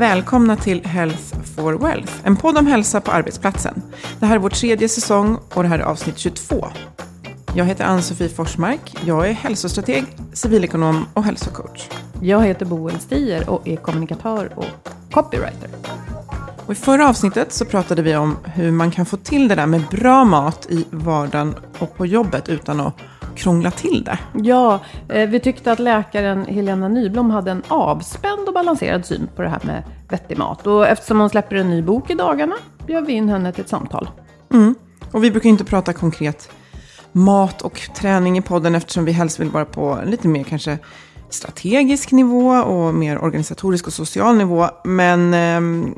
Välkomna till Health for Wealth, en podd om hälsa på arbetsplatsen. Det här är vår tredje säsong och det här är avsnitt 22. Jag heter Ann-Sofie Forsmark. Jag är hälsostrateg, civilekonom och hälsocoach. Jag heter Boel Stier och är kommunikatör och copywriter. Och I förra avsnittet så pratade vi om hur man kan få till det där med bra mat i vardagen och på jobbet utan att krångla till det. Ja, eh, vi tyckte att läkaren Helena Nyblom hade en avspänd och balanserad syn på det här med vettig mat. Och eftersom hon släpper en ny bok i dagarna bjöd vi in henne till ett samtal. Mm. Och vi brukar inte prata konkret mat och träning i podden eftersom vi helst vill vara på lite mer kanske strategisk nivå och mer organisatorisk och social nivå. Men ehm,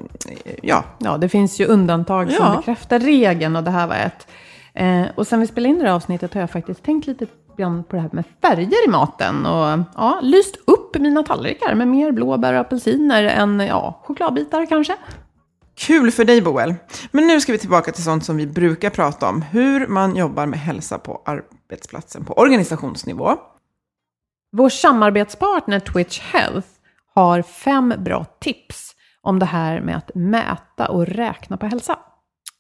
ja. Ja, det finns ju undantag som Ja. bekräftar regeln och det här var ett. Eh, och sen vi spelade in det här avsnittet har jag faktiskt tänkt lite grann på det här med färger i maten. Och ja, lyst upp mina tallrikar med mer blåbär och apelsiner än ja, chokladbitar kanske. Kul för dig Boel. Men nu ska vi tillbaka till sånt som vi brukar prata om. Hur man jobbar med hälsa på arbetsplatsen på organisationsnivå. Vår samarbetspartner Twitch Health har fem bra tips om det här med att mäta och räkna på hälsa.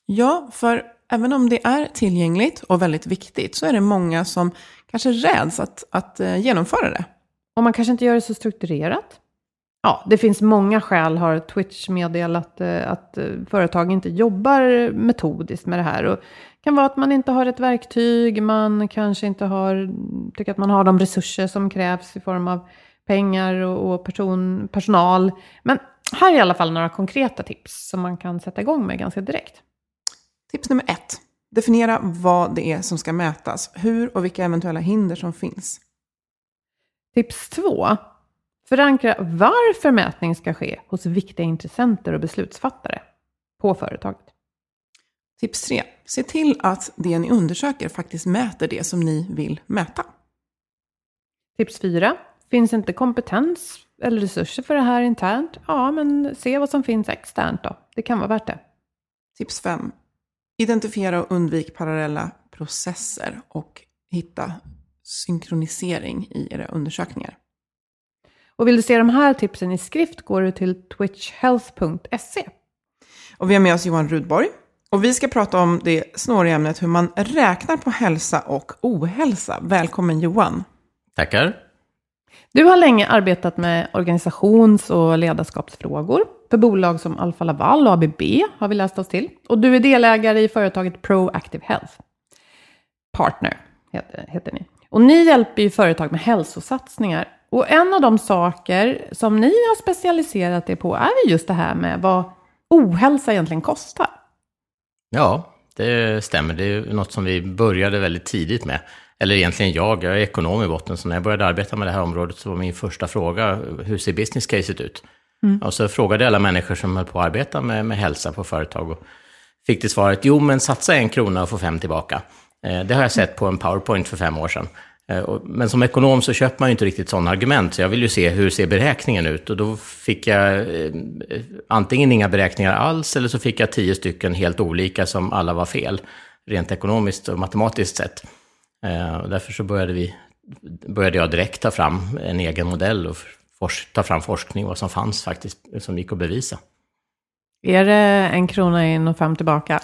Ja, för även om det är tillgängligt och väldigt viktigt så är det många som kanske räds att, att eh, genomföra det. Och man kanske inte gör det så strukturerat. Ja, det finns många skäl har Twitch meddelat eh, att eh, företag inte jobbar metodiskt med det här. Och det kan vara att man inte har ett verktyg, man kanske inte har, tycker att man har de resurser som krävs i form av pengar och, och person, personal. Men här är i alla fall några konkreta tips som man kan sätta igång med ganska direkt. Tips nummer ett. Definiera vad det är som ska mätas, hur och vilka eventuella hinder som finns. Tips två. Förankra varför mätning ska ske hos viktiga intressenter och beslutsfattare på företaget. Tips tre. Se till att det ni undersöker faktiskt mäter det som ni vill mäta. Tips fyra. Finns inte kompetens eller resurser för det här internt? Ja, men se vad som finns externt då. Det kan vara värt det. Tips 5. Identifiera och undvik parallella processer och hitta synkronisering i era undersökningar. Och vill du se de här tipsen i skrift går du till twitchhealth.se. Och vi har med oss Johan Rudborg. Och vi ska prata om det snåriga ämnet hur man räknar på hälsa och ohälsa. Välkommen Johan. Tackar. Du har länge arbetat med organisations och ledarskapsfrågor för bolag som Alfa Laval och ABB har vi läst oss till. Och du är delägare i företaget Proactive Health. Partner heter, heter ni. Och ni hjälper ju företag med hälsosatsningar. Och en av de saker som ni har specialiserat er på är just det här med vad ohälsa egentligen kostar. Ja, det stämmer. Det är något som vi började väldigt tidigt med eller egentligen jag, jag är ekonom i botten, så när jag började arbeta med det här området så var min första fråga, hur ser business caset ut? Mm. Och så frågade jag alla människor som höll på att arbeta med, med hälsa på företag och fick till svaret, jo men satsa en krona och få fem tillbaka. Eh, det har jag sett på en powerpoint för fem år sedan. Eh, men som ekonom så köper man ju inte riktigt sådana argument, så jag vill ju se hur ser beräkningen ut. Och då fick jag eh, antingen inga beräkningar alls, eller så fick jag tio stycken helt olika som alla var fel, rent ekonomiskt och matematiskt sett. Och därför så började, vi, började jag direkt ta fram en egen modell och ta fram forskning, vad som fanns faktiskt, som gick att bevisa. Är det en krona in och fem tillbaka?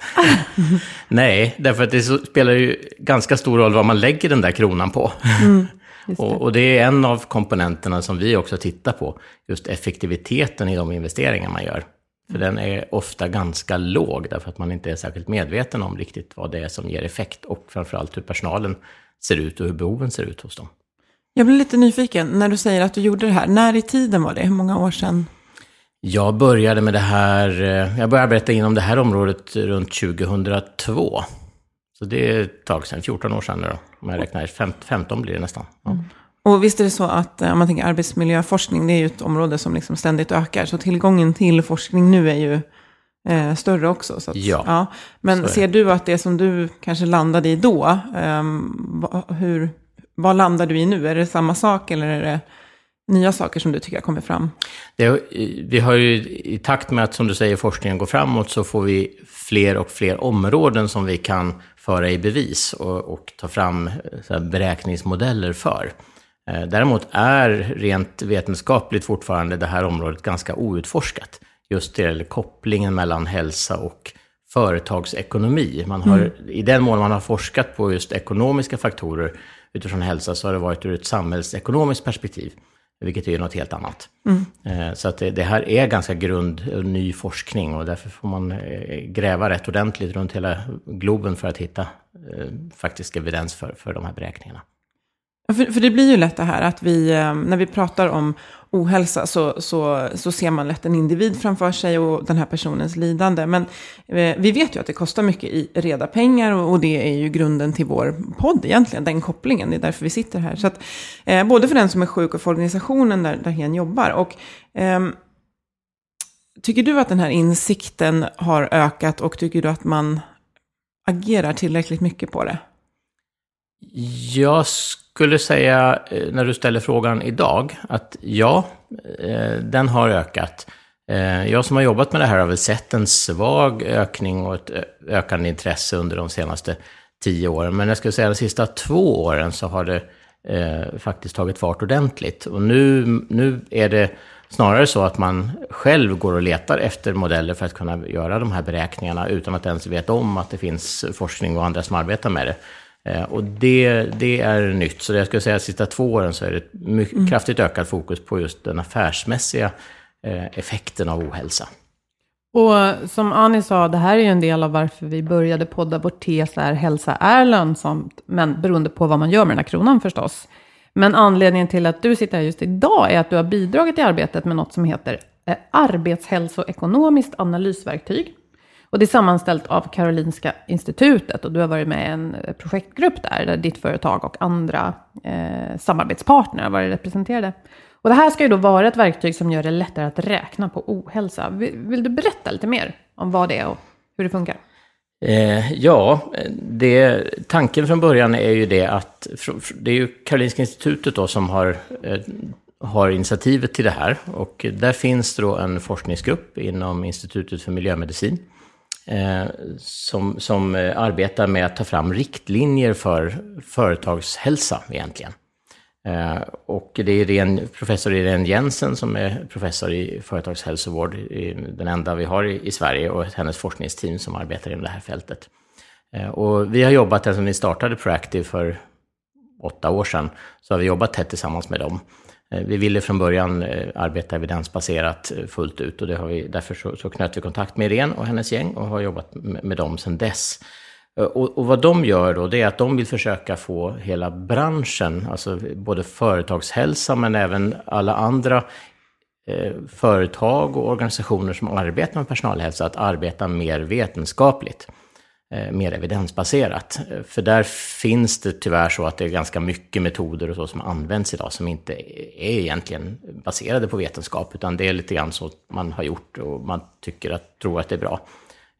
Nej, därför att det spelar ju ganska stor roll vad man lägger den där kronan på. Mm, det. Och, och, det är en av komponenterna som vi också tittar på, just effektiviteten i de investeringar man gör. För den är ofta ganska låg, därför att man inte är särskilt medveten om riktigt vad det är som ger effekt och framförallt hur personalen ser ut och hur behoven ser ut hos dem. Jag blir lite nyfiken, när du säger att du gjorde det här, när i tiden var det? Hur många år sedan? Jag började med det här, eh, jag började arbeta inom det här området runt 2002. Så det är ett tag sedan, 14 år sedan nu då, om jag räknar, 15 blir det nästan. Ja. Mm. Och visst är det så att eh, om man tänker arbetsmiljöforskning, det är ju ett område som liksom ständigt ökar. Så tillgången till forskning nu är ju eh, större också. Så att, ja, ja. Men ser du att det som du kanske landade i då, eh, hur, vad landar du i nu? Är det samma sak eller är det nya saker som du tycker kommer fram? Det, vi har ju i takt med att, som du säger, forskningen går framåt så får vi fler och fler områden som vi kan föra i bevis och, och ta fram här, beräkningsmodeller för. Eh, däremot är rent vetenskapligt fortfarande det här området ganska outforskat. Just det gäller kopplingen mellan hälsa och företagsekonomi. Man har, mm. I den mån man har forskat på just ekonomiska faktorer utifrån hälsa så har det varit ur ett samhällsekonomiskt perspektiv vilket är något helt annat. Mm. Så att det, det, här är ganska grund, ny forskning och därför får man eh, gräva rätt ordentligt runt hela globen för att hitta eh, faktisk evidens för, för de här beräkningarna. För, för det blir ju lätt det här att vi, eh, när vi pratar om ohälsa så, så, så ser man lätt en individ framför sig och den här personens lidande. Men eh, vi vet ju att det kostar mycket i reda pengar och, och, det är ju grunden till vår podd egentligen, den kopplingen. Det är därför vi sitter här. Så att, eh, både för den som är sjuk och för organisationen där, där hen jobbar. Och, eh, tycker du att den här insikten har ökat och tycker du att man agerar tillräckligt mycket på det? Jag skulle säga, eh, när du ställer frågan idag, att ja, eh, den har ökat. Eh, jag som har jobbat med det här har väl sett en svag ökning och ett ökande intresse under de senaste tio åren. Men jag skulle säga de sista två åren så har det eh, faktiskt tagit fart ordentligt. Och nu, nu är det snarare så att man själv går och letar efter modeller för att kunna göra de här beräkningarna utan att ens veta om att det finns forskning och andra som arbetar med det. Eh, och det, det är nytt. Så jag skulle säga att de sista två åren så är det mycket mm. kraftigt ökat fokus på just den affärsmässiga eh, effekten av ohälsa. Och som Ani sa, det här är ju en del av varför vi började podda. Vår tes är hälsa är lönsamt, men beroende på vad man gör med den här kronan förstås. Men anledningen till att du sitter här just idag är att du har bidragit i arbetet med något som heter eh, arbetshälsoekonomiskt analysverktyg. Och det är sammanställt av Karolinska institutet och du har varit med i en eh, projektgrupp där, där ditt företag och andra eh, samarbetspartner har varit representerade. Och det här ska ju då vara ett verktyg som gör det lättare att räkna på ohälsa. Vill, vill du berätta lite mer om vad det är och hur det funkar? Eh, ja, det, tanken från början är ju det att det är ju Karolinska institutet då som har, eh, har initiativet till det här. Och där finns då en forskningsgrupp inom Institutet för miljömedicin Eh, som, som eh, arbetar med att ta fram riktlinjer för företagshälsa egentligen. Eh, och det är Irene, professor Irene Jensen som är professor i företagshälsovård, den enda vi har i, Sverige, och hennes forskningsteam som arbetar inom det här fältet. Och vi har jobbat, sedan vi startade Proactive för åtta år sedan, så har vi jobbat tätt tillsammans med dem. Eh, vi ville från början eh, arbeta evidensbaserat eh, fullt ut och det har vi, därför så, så knöt vi kontakt med Irene och hennes gäng och har jobbat med, med dem sedan dess. Och, och, vad de gör då, det är att de vill försöka få hela branschen, alltså både företagshälsa men även alla andra eh, företag och organisationer som arbetar med personalhälsa, att arbeta mer vetenskapligt. Eh, mer evidensbaserat. Eh, för där finns det tyvärr så att det är ganska mycket metoder och så som används idag som inte är egentligen baserade på vetenskap, utan det är lite grann så man har gjort och man tycker att, tror att det är bra.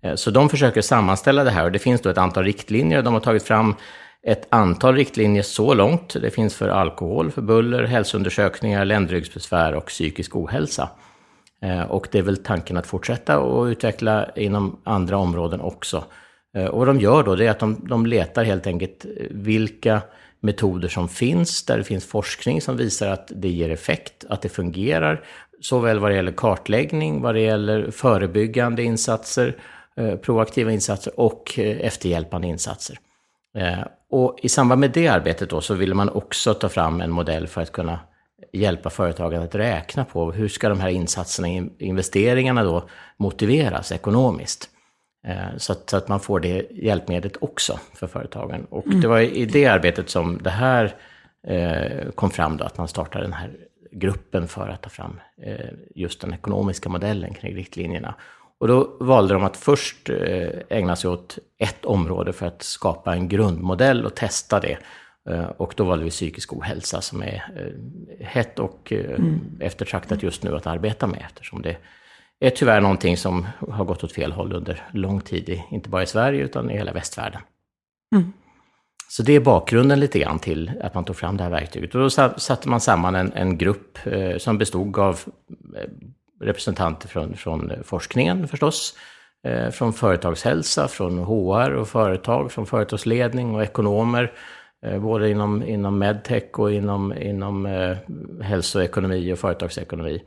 Eh, så de försöker sammanställa det här och det finns då ett antal riktlinjer. De har tagit fram ett antal riktlinjer så långt. Det finns för alkohol, för buller, hälsoundersökningar, ländryggsbesvär och psykisk ohälsa. Och det är väl tanken att fortsätta och utveckla inom andra områden också. Eh, och vad de gör då, det är att de, de letar helt enkelt eh, vilka metoder som finns, där det finns forskning som visar att det ger effekt, att det fungerar, såväl vad det gäller kartläggning, vad det gäller förebyggande insatser, eh, proaktiva insatser och efterhjälpande insatser. Och i samband med det arbetet då så ville man också ta fram en modell för att kunna hjälpa företagen att räkna på hur ska de här insatserna, investeringarna då motiveras ekonomiskt. Eh, så att, så att man får det hjälpmedlet också för företagen. Och mm. det var i det arbetet som det här eh, kom fram då, att man startade den här gruppen för att ta fram eh, just den ekonomiska modellen kring riktlinjerna. Och då valde de att först ägna sig åt ett område för att skapa en grundmodell och testa det. Eh, och då valde vi psykisk ohälsa som är eh, hett och eh, mm. eftertraktat just nu att arbeta med eftersom det är tyvärr någonting som har gått åt fel håll under lång tid, inte bara i Sverige utan i hela västvärlden. Mm. Så det är bakgrunden lite grann till att man tog fram det här verktyget. Och då satte man samman en, en grupp som bestod av representanter från, från forskningen förstås, från företagshälsa, från HR och företag, från företagsledning och ekonomer, Eh, både inom, inom medtech och inom, inom eh, hälsoekonomi och företagsekonomi.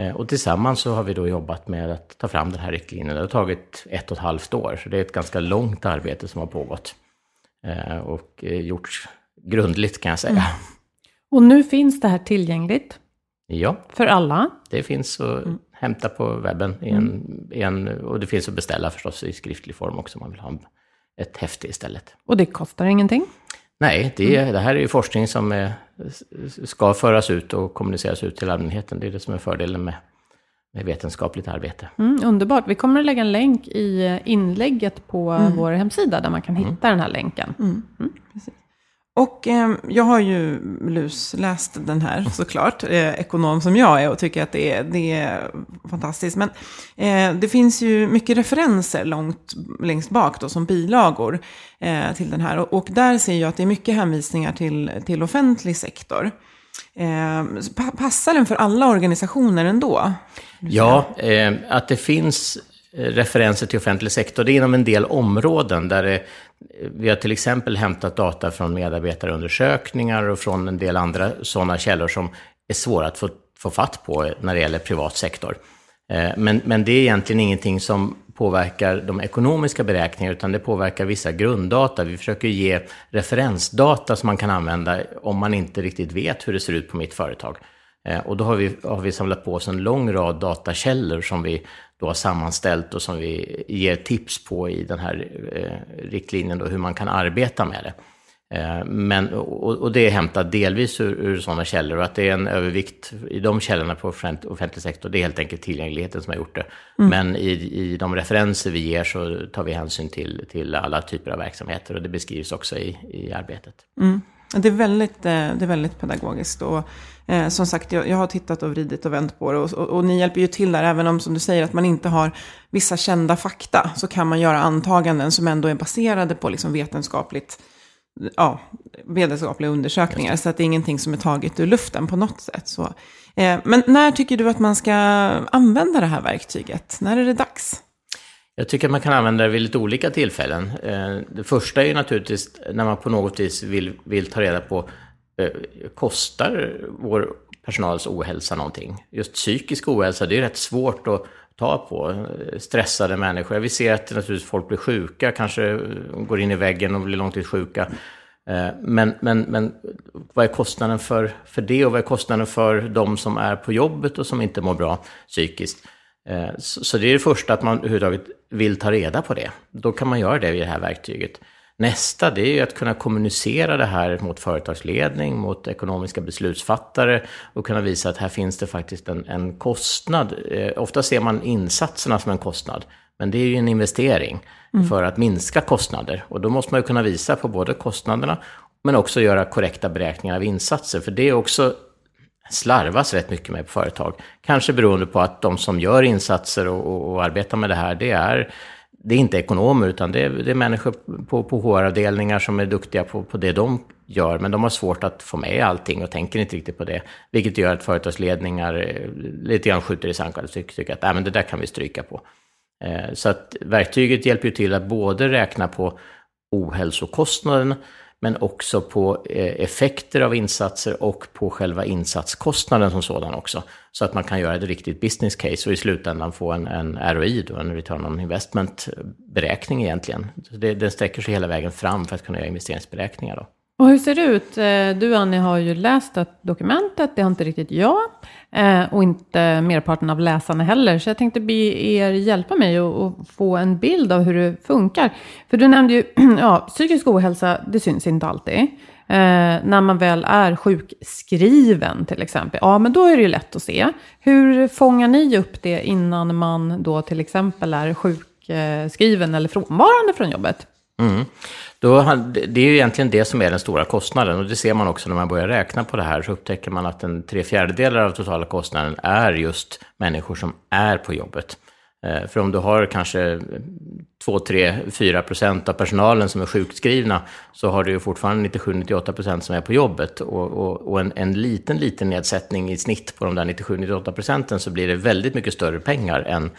Eh, och tillsammans så har vi då jobbat med att ta fram den här riktlinjen. Det har tagit ett och ett halvt år, så det är ett ganska långt arbete som har pågått. Eh, och eh, gjorts grundligt kan jag säga. Mm. Och nu finns det här tillgängligt? Ja. För alla? Det finns att mm. hämta på webben. I en, mm. i en, och det finns att beställa förstås i skriftlig form också om man vill ha ett häfte istället. Och det kostar ingenting? Nej, det, mm. det här är ju forskning som är, ska föras ut och kommuniceras ut till allmänheten. Det är det som är fördelen med, med vetenskapligt arbete. Mm, underbart. Vi kommer att lägga en länk i inlägget på mm. vår hemsida där man kan hitta mm. den här länken. Mm. Och eh, jag har ju lusläst den här såklart, eh, ekonom som jag är och tycker att det är, det är fantastiskt. Men eh, det finns ju mycket referenser långt längst bak då som bilagor eh, till den här. Och, och, där ser jag att det är mycket hänvisningar till, till offentlig sektor. Eh, passar den för alla organisationer ändå? Ja, eh, att det finns Eh, referenser till offentlig sektor. Det är inom en del områden där det, vi har till exempel hämtat data från medarbetarundersökningar och från en del andra sådana källor som är svåra att få, få fatt på när det gäller privat sektor. Eh, men, men det är egentligen ingenting som påverkar de ekonomiska beräkningarna, utan det påverkar vissa grunddata. Vi försöker ge referensdata som man kan använda om man inte riktigt vet hur det ser ut på mitt företag. Eh, och då har vi, har vi samlat på oss en lång rad datakällor som vi då har sammanställt och som vi ger tips på i den här eh, riktlinjen, då, hur man kan arbeta med det. Eh, men, och, och, det är hämtat delvis ur, ur sådana källor och att det är en övervikt i de källorna på offentlig, sektor, det är helt enkelt tillgängligheten som har gjort det. Mm. Men i, i de referenser vi ger så tar vi hänsyn till, till alla typer av verksamheter och det beskrivs också i, i arbetet. Mm. Det är väldigt, eh, det är väldigt pedagogiskt. Och eh, som sagt, jag, jag, har tittat och vridit och vänt på det. Och, och, och, ni hjälper ju till där, även om som du säger att man inte har vissa kända fakta. Så kan man göra antaganden som ändå är baserade på liksom vetenskapligt, ja, vetenskapliga undersökningar. Så att det är ingenting som är taget ur luften på något sätt. Så, eh, men när tycker du att man ska använda det här verktyget? När är det dags? Jag tycker att man kan använda det vid lite olika tillfällen. Eh, det första är ju naturligtvis när man på något vis vill, vill ta reda på, Eh, kostar vår personals ohälsa någonting? Just psykisk ohälsa, det är rätt svårt att ta på. Eh, stressade människor. Vi ser att naturligtvis folk blir sjuka, kanske eh, går in i väggen och blir långtidssjuka. Men, men, men vad är kostnaden för, för det och vad är kostnaden för de som är på jobbet och som inte mår bra psykiskt? Så det är det första, att man överhuvudtaget vill ta reda på det. Då kan man göra det i det här verktyget. Nästa, det är ju att kunna kommunicera det här mot företagsledning, mot ekonomiska beslutsfattare och kunna visa att här finns det faktiskt en, en kostnad. Eh, ofta ser man insatserna som en kostnad, men det är ju en investering mm. för att minska kostnader. Och då måste man ju kunna visa på både kostnaderna, men också göra korrekta beräkningar av insatser. För det är också slarvas rätt mycket med på företag. Kanske beroende på att de som gör insatser och, och, och arbetar med det här, det är det är inte ekonomer, utan det är, det är människor på, på HR-avdelningar som är duktiga på, på det de gör, men de har svårt att få med allting och tänker inte riktigt på det. Vilket gör att företagsledningar eh, lite grann skjuter i sank och tycker, tycker att äh, men det där kan vi stryka på. Eh, så att verktyget hjälper ju till att både räkna på ohälsokostnaden, men också på eh, effekter av insatser och på själva insatskostnaden som sådan också. Så att man kan göra ett riktigt business case och i slutändan få en, en ROI, då, en return on investment-beräkning egentligen. Så det, den sträcker sig hela vägen fram för att kunna göra investeringsberäkningar. Då. Och hur ser det ut? Eh, du Annie har ju läst dokumentet, det har inte riktigt jag. Eh, och inte merparten av läsarna heller. Så jag tänkte be er hjälpa mig att få en bild av hur det funkar. För du nämnde ju, ja, psykisk ohälsa, det syns inte alltid. Eh, när man väl är sjukskriven till exempel, ja men då är det ju lätt att se. Hur fångar ni upp det innan man då till exempel är sjukskriven eller frånvarande från jobbet? Mm. Då, det är ju egentligen det som är den stora kostnaden och det ser man också när man börjar räkna på det här så upptäcker man att en tre fjärdedelar av totala kostnaden är just människor som är på jobbet. Eh, för om du har kanske 2, 3, 4 procent av personalen som är sjukskrivna så har du ju fortfarande 97-98 procent som är på jobbet. Och, och, och, en, en liten, liten nedsättning i snitt på de där 97-98 procenten så blir det väldigt mycket större pengar än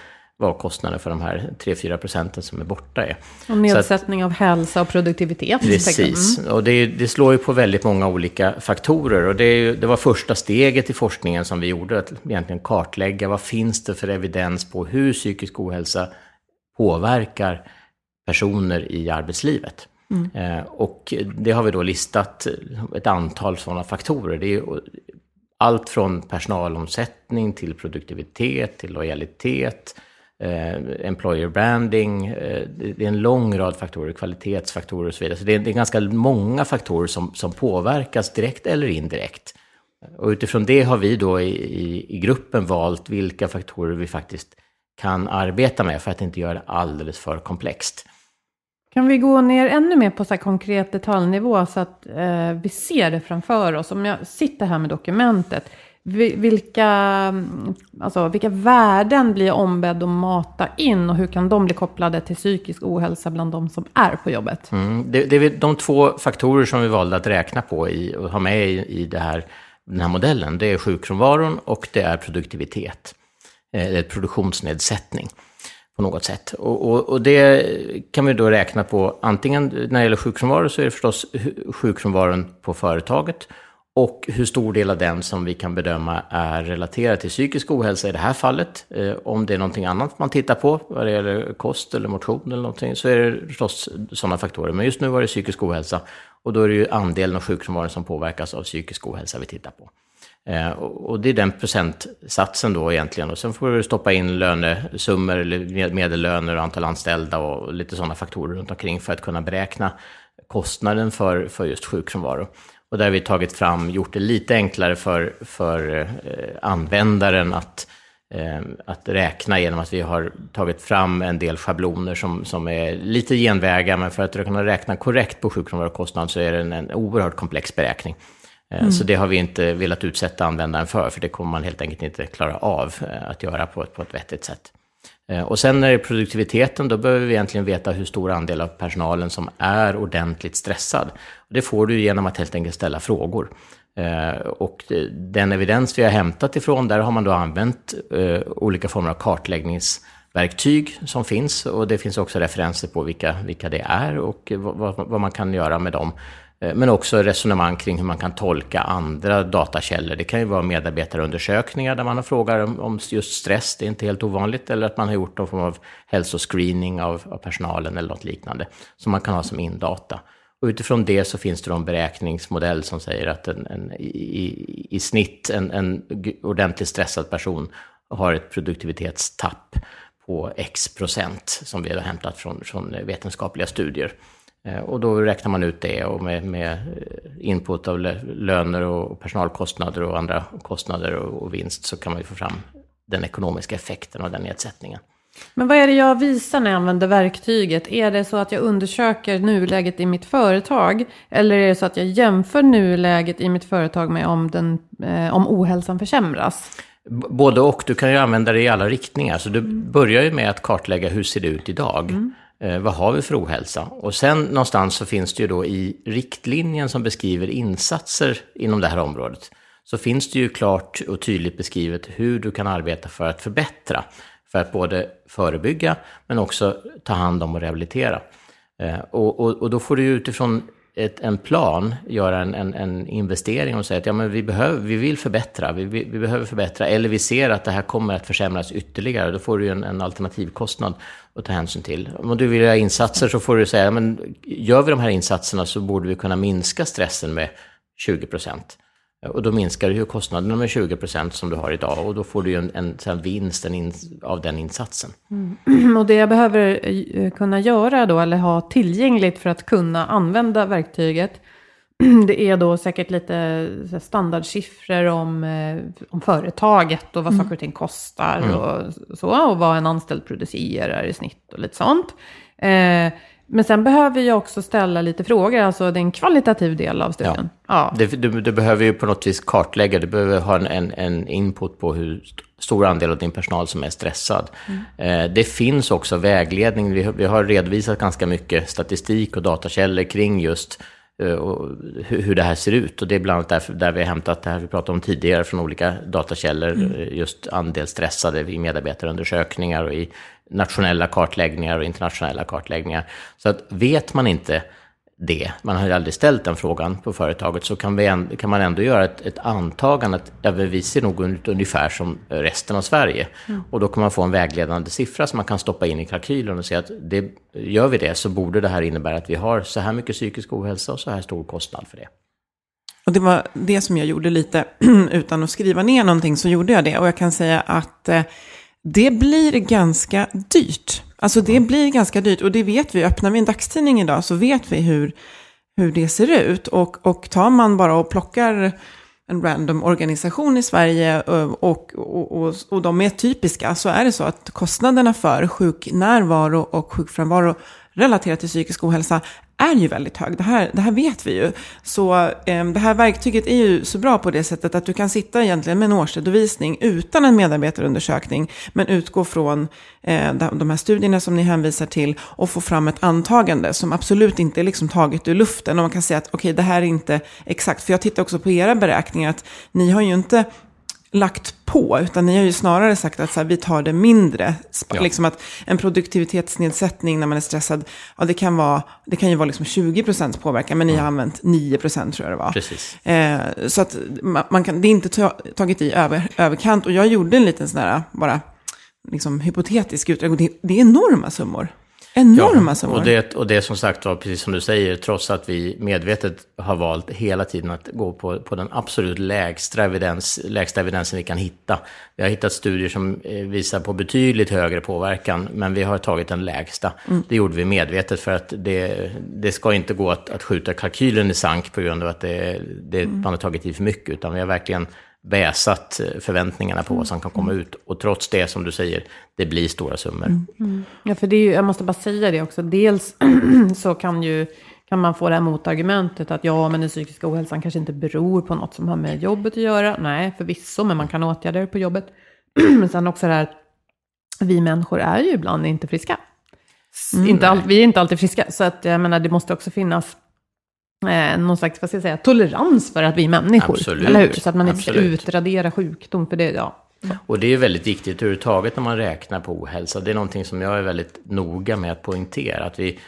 vad kostnaden för de här 3-4 procenten som är borta är. Och nedsättning att, av hälsa och produktivitet. Precis, mm. och det, det, slår ju på väldigt många olika faktorer. Och det, det, var första steget i forskningen som vi gjorde, att egentligen kartlägga vad finns det för evidens på hur psykisk ohälsa påverkar personer i arbetslivet. Mm. Eh, och det har vi då listat ett antal sådana faktorer. Det är allt från personalomsättning till produktivitet, till lojalitet, eh, employer branding, eh, det är en lång rad faktorer, kvalitetsfaktorer och så vidare. Så det är, det är ganska många faktorer som, som påverkas direkt eller indirekt. Och utifrån det har vi då i, i, i, gruppen valt vilka faktorer vi faktiskt kan arbeta med för att inte göra det alldeles för komplext. Kan vi gå ner ännu mer på så konkret detaljnivå så att eh, vi ser det framför oss? Om jag sitter här med dokumentet, vilka, alltså, vilka värden blir jag ombedd att mata in och hur kan de bli kopplade till psykisk ohälsa bland de som är på jobbet? Mm, det, det är de två faktorer som vi valde att räkna på i, och ha med i, i det här, den här modellen. Det är sjukfrånvaron och det är produktivitet. Eh, eller produktionsnedsättning på något sätt. Och, och, och, det kan vi då räkna på antingen när det gäller sjukfrånvaro så är det förstås sjukfrånvaron på företaget och hur stor del av den som vi kan bedöma är relaterad till psykisk ohälsa i det här fallet. Eh, om det är någonting annat man tittar på, vad det gäller kost eller motion eller någonting, så är det förstås sådana faktorer. Men just nu var det psykisk ohälsa och då är det ju andelen av sjukfrånvaron som påverkas av psykisk ohälsa vi tittar på. Eh, och det är den procentsatsen då egentligen. Och sen får du stoppa in lönesummor, eller medellöner och antal anställda och lite sådana faktorer runt omkring för att kunna beräkna kostnaden för, för just sjukfrånvaro. Och där har vi tagit fram, gjort det lite enklare för, för eh, användaren att, eh, att räkna genom att vi har tagit fram en del schabloner som, som är lite genvägar, men för att kunna räkna korrekt på sjukfrånvarokostnad så är det en, en oerhört komplex beräkning. Eh, mm. Så det har vi inte velat utsätta användaren för, för det kommer man helt enkelt inte klara av att göra på ett, på ett vettigt sätt. Eh, och sen när det är produktiviteten, då behöver vi egentligen veta hur stor andel av personalen som är ordentligt stressad. Det får du genom att helt enkelt ställa frågor. Eh, och eh, den evidens vi har hämtat ifrån, där har man då använt olika former av kartläggningsverktyg som finns. Och det finns också referenser på vilka, vilka det är och vad, vad man kan göra med dem. Eh, men också resonemang kring hur man kan tolka andra datakällor. Det kan ju vara medarbetarundersökningar där man har frågat om just stress, det är inte helt ovanligt, eller att man har gjort någon form av hälsoscreening av, av personalen eller något liknande, som man kan ha som indata. Och utifrån det så finns det en beräkningsmodell som säger att en, en i, i, snitt en, en ordentligt stressad person har ett produktivitetstapp på x procent, som vi har hämtat från, från vetenskapliga studier. Eh, och då räknar man ut det och med, med input av löner och personalkostnader och andra kostnader och, och vinst så kan man ju få fram den ekonomiska effekten av den nedsättningen. Men vad är det jag visar när jag använder verktyget? Är det så att jag undersöker nuläget i mitt företag? Eller är det så att jag jämför nuläget i mitt företag med om, den, eh, om ohälsan försämras? Både och. Du kan ju använda det i alla riktningar. Så du mm. börjar ju med att kartlägga hur ser det ut idag. Mm. Eh, vad har vi för ohälsa? Och sen någonstans så finns det ju då i riktlinjen som beskriver insatser inom det här området. Så finns det ju klart och tydligt beskrivet hur du kan arbeta för att förbättra. För att både förebygga men också ta hand om och rehabilitera. Eh, och, och, och då får du utifrån ett, en plan göra en, en, en, investering och säga att ja, men vi, behöver, vi vill förbättra, vi, vi, vi, behöver förbättra, eller vi ser att det här kommer att försämras ytterligare, då får du en, en alternativkostnad att ta hänsyn till. Om du vill göra insatser så får du säga, men gör vi de här insatserna så borde vi kunna minska stressen med 20 procent. Och då minskar ju kostnaderna med 20 procent som du har idag och då får du ju en, en, en vinst en in, av den insatsen. Mm. Och det jag behöver eh, kunna göra då, eller ha tillgängligt för att kunna använda verktyget, det är då säkert lite standardsiffror om, eh, om företaget och vad mm. saker och ting kostar mm. och så, och vad en anställd producerar i snitt och lite sånt. Eh, men sen behöver jag också ställa lite frågor, alltså det är en kvalitativ del av studien. Ja. ja. Du, du, behöver ju på något vis kartlägga, du behöver ha en, en, en input på hur stor andel av din personal som är stressad. Mm. Eh, det finns också vägledning, vi, vi har redovisat ganska mycket statistik och datakällor kring just eh, och hur det här ser ut. Och det är bland annat därför, där vi har hämtat det här vi pratade om tidigare från olika datakällor, mm. Eh, just andel stressade i medarbetarundersökningar och i nationella kartläggningar och internationella kartläggningar. Så att vet man inte det, man har ju aldrig ställt den frågan på företaget, så kan, vi, kan man ändå göra ett, ett antagande att ja, vi ser nog ut ungefär som resten av Sverige. Mm. Och då kan man få en vägledande siffra som man kan stoppa in i kalkylen och säga att det, gör vi det så borde det här innebära att vi har så här mycket psykisk ohälsa och så här stor kostnad för det. Och det var det som jag gjorde lite, utan att skriva ner någonting så gjorde jag det. Och jag kan säga att eh, det blir ganska dyrt. Alltså det blir ganska dyrt och det vet vi. Öppnar vi en dagstidning idag så vet vi hur, hur det ser ut. Och, och tar man bara och plockar en random organisation i Sverige och, och, och, och de är typiska så är det så att kostnaderna för sjuknärvaro och sjukfrånvaro relaterat till psykisk ohälsa är ju väldigt hög. Det här, det här vet vi ju. Så eh, det här verktyget är ju så bra på det sättet att du kan sitta egentligen med en årsredovisning utan en medarbetarundersökning, men utgå från eh, de här studierna som ni hänvisar till och få fram ett antagande som absolut inte är liksom taget ur luften. Och man kan säga att okej, okay, det här är inte exakt, för jag tittar också på era beräkningar, att ni har ju inte lagt på, utan ni har ju snarare sagt att så här, vi tar det mindre. Ja. Liksom att en produktivitetsnedsättning när man är stressad, ja det kan, vara, det kan ju vara liksom 20 procents påverkan, men ni har använt 9 procent tror jag det var. Precis. Eh, så att man kan, det är inte tagit i över, överkant, och jag gjorde en liten sån här, bara liksom hypotetisk uträkning, det, det är enorma summor. Enorma summor. Och det, och det är som sagt var, precis som du säger, trots att vi medvetet har valt hela tiden att gå på, på den absolut lägsta, evidens, lägsta evidensen vi kan hitta. Vi har hittat studier som eh, visar på betydligt högre påverkan, men vi har tagit den lägsta. Mm. Det gjorde vi medvetet för att det, det ska inte gå att, att skjuta kalkylen i sank på grund av att det, det, mm. man har tagit i för mycket, utan vi har verkligen väsat eh, förväntningarna på vad som kan komma ut. Och trots det, som du säger, det blir stora summor. Mm. Mm. Ja, för det är ju, jag måste bara säga det också. Dels så kan ju kan man få det här motargumentet att ja, men den psykiska ohälsan kanske inte beror på något som har med jobbet att göra. Nej, förvisso, men man kan åtgärda det på jobbet. men sen också det här att vi människor är ju ibland inte friska. Mm. Inte all, vi är inte alltid friska, så att jag menar, det måste också finnas eh, någon slags vad ska jag säga, tolerans för att vi är människor. Absolut. Eller hur? Så att man inte ska utradera sjukdom. För det, ja. Och det är väldigt viktigt överhuvudtaget när man räknar på ohälsa. Det är någonting som jag är väldigt noga med att poängtera. Att vi,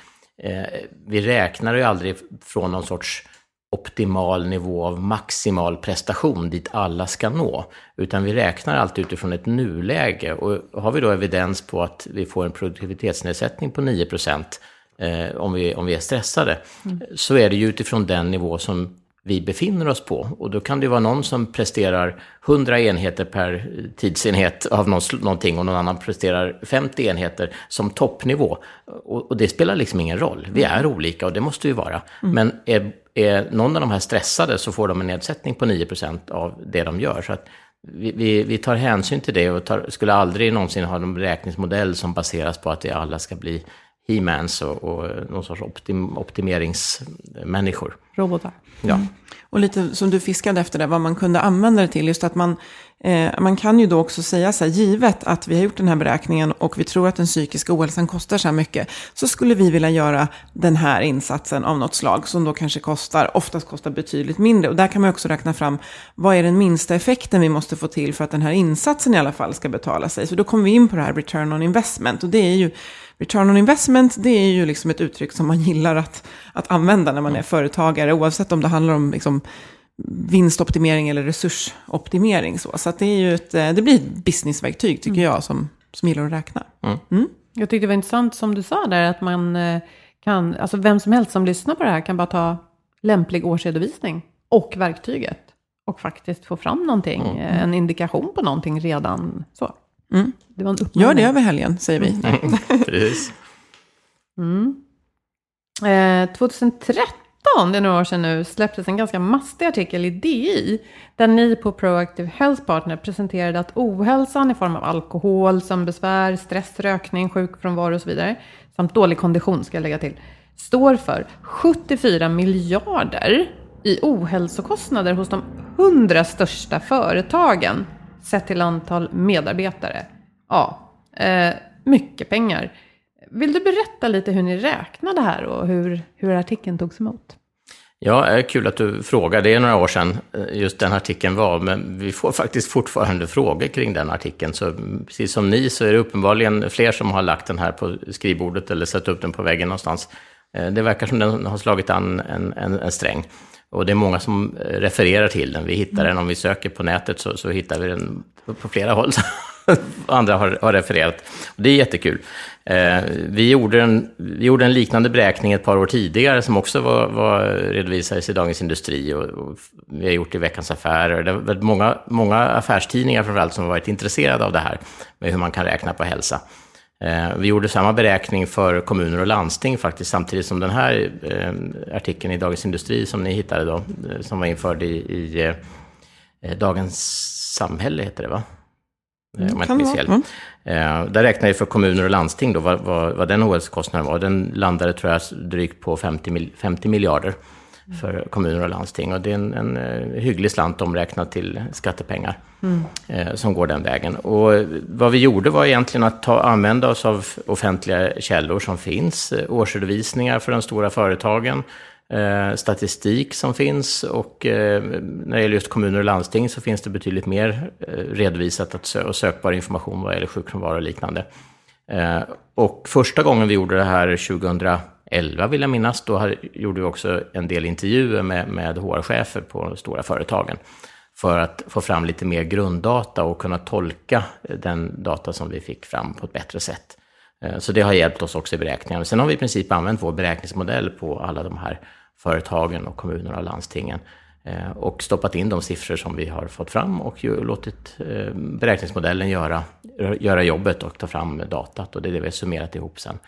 eh, vi räknar ju aldrig från någon sorts optimal nivå av maximal prestation dit alla ska nå. Utan vi räknar alltid utifrån ett nuläge. Och har vi då evidens på att vi får en produktivitetsnedsättning på 9 procent eh, om, vi, om vi är stressade, mm. så är det ju utifrån den nivå som vi befinner oss på. Och då kan det vara någon som presterar 100 enheter per tidsenhet av någonting och någon annan presterar 50 enheter som toppnivå. Och, och det spelar liksom ingen roll. Vi är olika och det måste vi vara. Mm. Men är, är någon av de här stressade så får de en nedsättning på 9% av det de gör. Så att vi, vi, vi, tar hänsyn till det och tar, skulle aldrig någonsin ha en beräkningsmodell som baseras på att vi alla ska bli he-mans och, och någon sorts optim, optimeringsmänniskor. Robotar. Ja. Mm. Och lite som du fiskade efter det, vad man kunde använda det till. Just att man, eh, man kan ju då också säga så här, givet att vi har gjort den här beräkningen och vi tror att den psykiska ohälsan kostar så här mycket, så skulle vi vilja göra den här insatsen av något slag som då kanske kostar, oftast kostar betydligt mindre. Och där kan man också räkna fram, vad är den minsta effekten vi måste få till för att den här insatsen i alla fall ska betala sig. Så då kommer vi in på det här return on investment och det är ju return on investment, det är ju liksom ett uttryck som man gillar att, att använda när man är mm. företagare, oavsett om det handlar om liksom vinstoptimering eller resursoptimering. Så, så det, är ju ett, det blir ett businessverktyg, tycker mm. jag, som, som gillar att räkna. Mm. Mm. Jag tyckte det var intressant som du sa där, att man eh, kan, alltså vem som helst som lyssnar på det här kan bara ta lämplig årsredovisning och verktyget och faktiskt få fram någonting, mm. en indikation på någonting redan så. Mm. Det var en uppmaning. Gör det över helgen, säger vi. Mm. Precis. Mm. Eh, 2013, det är några år sedan nu, släpptes en ganska mastig artikel i DI. Där ni på Proactive Health Partner presenterade att ohälsan i form av alkohol, sömnbesvär, stress, rökning, sjukfrånvaro och så vidare, samt dålig kondition ska jag lägga till, står för 74 miljarder i ohälsokostnader hos de 100 största företagen sett till antal medarbetare. Ja, eh, mycket pengar. Vill du berätta lite hur ni räknade här och hur, hur artikeln togs emot? Ja, eh, kul att du frågar. Det är några år sedan eh, just den artikeln var, men vi får faktiskt fortfarande frågor kring den artikeln. Så mm, precis som ni så är det uppenbarligen fler som har lagt den här på skrivbordet eller satt upp den på väggen någonstans. Eh, det verkar som den har slagit an en, en, en sträng. Och det är många som eh, refererar till den. Vi hittar den, om vi söker på nätet så, så hittar vi den på flera håll. Andra har, har refererat. Och det är jättekul. Eh, vi, gjorde en, vi gjorde en liknande beräkning ett par år tidigare som också var, var redovisades i Dagens Industri och, och vi har gjort det i Veckans Affärer. Det har många, många affärstidningar framförallt som har varit intresserade av det här med hur man kan räkna på hälsa. Eh, vi gjorde samma beräkning för kommuner och landsting faktiskt, samtidigt som den här eh, artikeln i Dagens Industri som ni hittade då, eh, som var införd i, i Dagens Samhälle, heter det va? Mm, om jag inte Mm. Där räknade vi för kommuner och landsting då, vad, vad, vad den OS-kostnaden var. Den landade, tror jag, drygt på 50, 50 miljarder för kommuner och landsting. Och det är en, en eh, hygglig slant omräknat till skattepengar mm. eh, som går den vägen. Och vad vi gjorde var egentligen att ta, använda oss av offentliga källor som finns. Eh, årsredovisningar för de stora företagen, eh, statistik som finns och eh, när det gäller just kommuner och landsting så finns det betydligt mer eh, redovisat att sö och sökbar information vad gäller sjukfrånvaro och liknande. och första gången vi gjorde det här 2000 11 vill jag minnas, då gjorde vi också en del intervjuer med, med HR-chefer på de stora företagen för att få fram lite mer grunddata och kunna tolka eh, den data som vi fick fram på ett bättre sätt. Eh, så det har hjälpt oss också i beräkningarna. Sen har vi i princip använt vår beräkningsmodell på alla de här företagen och kommunerna och landstingen eh, och stoppat in de siffror som vi har fått fram och låtit beräkningsmodellen göra, göra jobbet och ta fram datat och det är det vi har summerat ihop sen.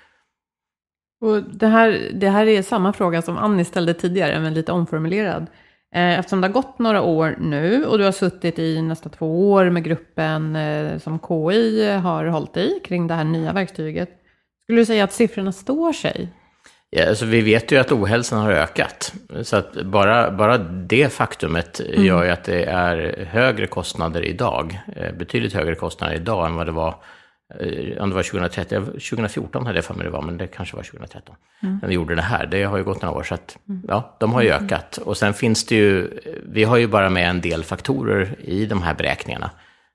Och det, här, det här är samma fråga som Annie ställde tidigare, men lite omformulerad. Eh, eftersom det har gått några år nu och du har suttit i nästan två år med gruppen eh, som KI har hållit i kring det här nya verktyget. Skulle du säga att siffrorna står sig? Ja, alltså vi vet ju att ohälsan har ökat. Så att bara, bara det faktumet mm. gör ju att det är högre kostnader idag. Eh, betydligt högre kostnader idag än vad det var om det var 2013, 2014 hade jag för mig det var, men det kanske var 2013. Mm. När vi gjorde det här. Det har ju gått några år, så att, mm. ja, de har ju mm. ökat. Och sen finns det ju, vi har ju bara med en del faktorer i de här beräkningarna.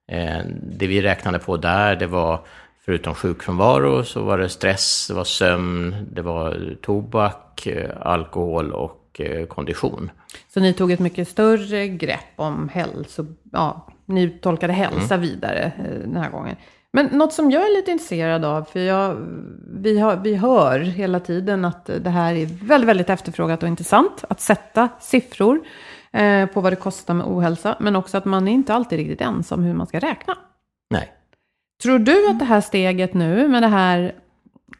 Eh, det vi räknade på där, det var förutom sjukfrånvaro så var det stress, det var sömn, det var tobak, eh, alkohol och kondition. Så ni tog ett mycket större grepp om hälso, ja, ni tolkade hälsa mm. vidare den här gången. Men något som jag är lite intresserad av, för jag, vi, har, vi hör hela tiden att det här är väldigt, väldigt efterfrågat och intressant. Att sätta siffror eh, på vad det kostar med ohälsa, men också att man är inte alltid riktigt ensam hur man ska räkna. Nej. Tror du att det här steget nu med det här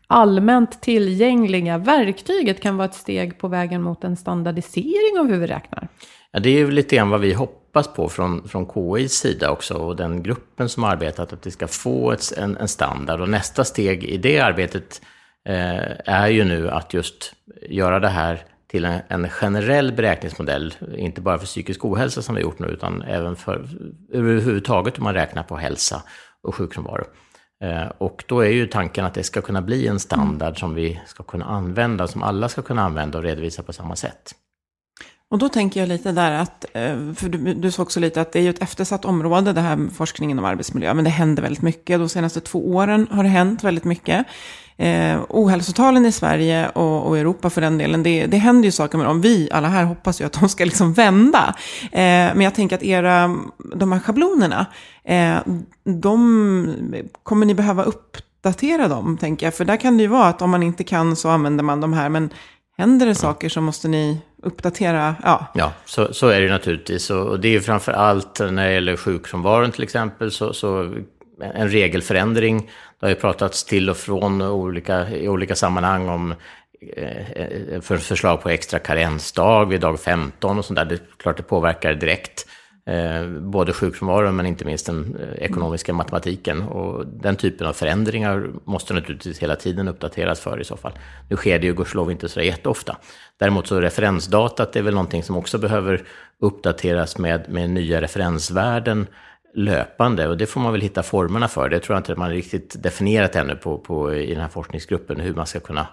allmänt tillgängliga verktyget kan vara ett steg på vägen mot en standardisering av hur vi räknar? Ja, det är ju lite grann vad vi hoppas på från, från KIs sida också och den gruppen som har arbetat att vi ska få ett, en, en standard. Och nästa steg i det arbetet eh, är ju nu att just göra det här till en, en, generell beräkningsmodell, inte bara för psykisk ohälsa som vi har gjort nu, utan även för överhuvudtaget om man räknar på hälsa och sjukfrånvaro. Eh, och då är ju tanken att det ska kunna bli en standard som vi ska kunna använda, som alla ska kunna använda och redovisa på samma sätt. Och då tänker jag lite där att, eh, för du, du sa också lite att det är ju ett eftersatt område, det här med forskningen om arbetsmiljö, men det händer väldigt mycket. De senaste två åren har det hänt väldigt mycket. Eh, ohälsotalen i Sverige och, och, Europa för den delen, det, det händer ju saker med dem. Vi alla här hoppas ju att de ska liksom vända. Eh, men jag tänker att era, de här schablonerna, eh, de kommer ni behöva uppdatera dem, tänker jag. För där kan det ju vara att om man inte kan så använder man de här, men händer det saker så måste ni uppdatera. Ja, ja så, så är det naturligtvis. Och det är ju framför allt när det gäller sjukfrånvaron till exempel, så, så en regelförändring. Det har ju pratats till och från olika, i olika sammanhang om eh, eh för förslag på extra karensdag vid dag 15 och sånt där. Det är klart det påverkar direkt eh, Eh, både sjukfrånvaron men inte minst den eh, ekonomiska matematiken. Och den typen av förändringar måste naturligtvis hela tiden uppdateras för i så fall. Nu sker det ju gudskelov inte så jätteofta. Däremot så referensdatat är väl någonting som också behöver uppdateras med, med nya referensvärden löpande och det får man väl hitta formerna för. Det tror jag inte att man riktigt definierat ännu på, på, i den här forskningsgruppen hur man ska kunna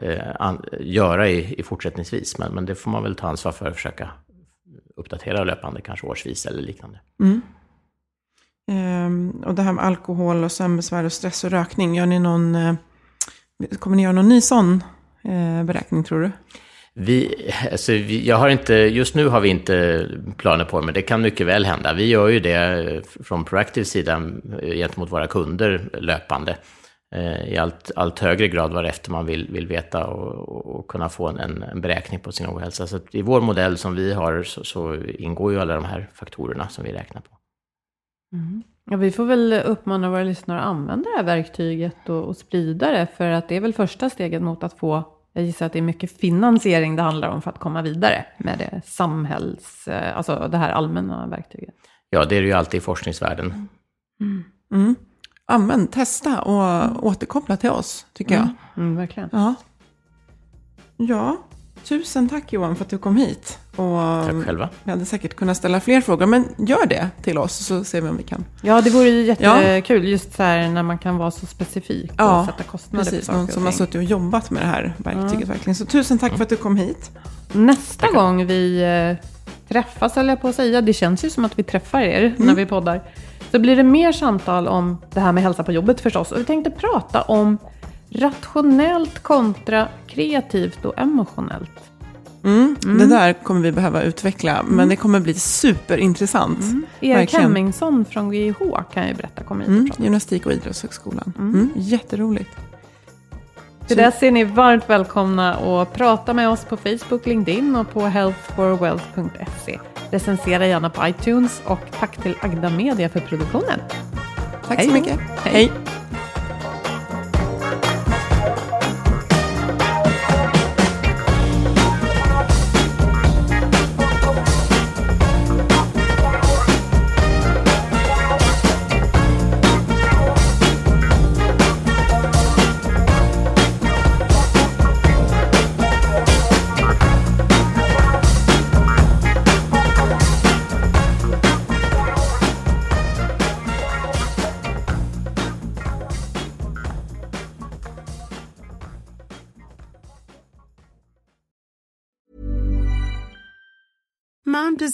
eh, an, göra i, i fortsättningsvis. Men, men det får man väl ta ansvar för att försöka uppdatera löpande, kanske årsvis eller liknande. Mm. Ehm, och det här med alkohol och sömnbesvär och stress och rökning, gör ni någon, eh, kommer ni göra någon ny sån eh, beräkning tror du? Vi, alltså, vi, jag har inte, just nu har vi inte planer på det, men det kan mycket väl hända. Vi gör ju det från Proactive sida gentemot våra kunder löpande. Eh, I allt, allt högre grad varefter man vill, vill veta och, och kunna få en, en, beräkning på sin ohälsa. Så i vår modell som vi har så, så, ingår ju alla de här faktorerna som vi räknar på. Mm. Ja, vi får väl uppmana våra lyssnare att använda det här verktyget och, och sprida det, för att det är väl första steget mot att få jag gissar att det är mycket finansiering det handlar om för att komma vidare med det samhälls, eh, alltså det här allmänna verktyget. Ja, det är det ju alltid i forskningsvärlden. Mm. Mm. Använd, testa och mm. återkoppla till oss, tycker jag. Mm, mm verkligen. Ja. ja, tusen tack Johan för att du kom hit. Och tack själva. Vi hade säkert kunnat ställa fler frågor, men gör det till oss så ser vi om vi kan. Ja, det vore ju jättekul ja. just så här när man kan vara så specifik och ja, sätta kostnader precis, på saker någon som har suttit och jobbat med det här verktyget ja. verkligen. Så tusen tack för att du kom hit. Nästa Tackar. gång vi eh, träffas, eller jag på att säga, det känns ju som att vi träffar er mm. när vi poddar, så blir det mer samtal om det här med hälsa på jobbet förstås. Och vi tänkte prata om rationellt kontra kreativt och emotionellt. Mm, mm. Det där kommer vi behöva utveckla, mm. men det kommer bli superintressant. Mm. Erik Hemmingsson från GIH kan jag berätta kommer hit mm. Gymnastik och idrottshögskolan. Mm. Mm. Jätteroligt. Till dess är ni varmt välkomna att prata med oss på Facebook, LinkedIn och på healthforwealth.se. Recensera gärna på iTunes och tack till Agda Media för produktionen. Tack Hej. så mycket. Hej. Hej.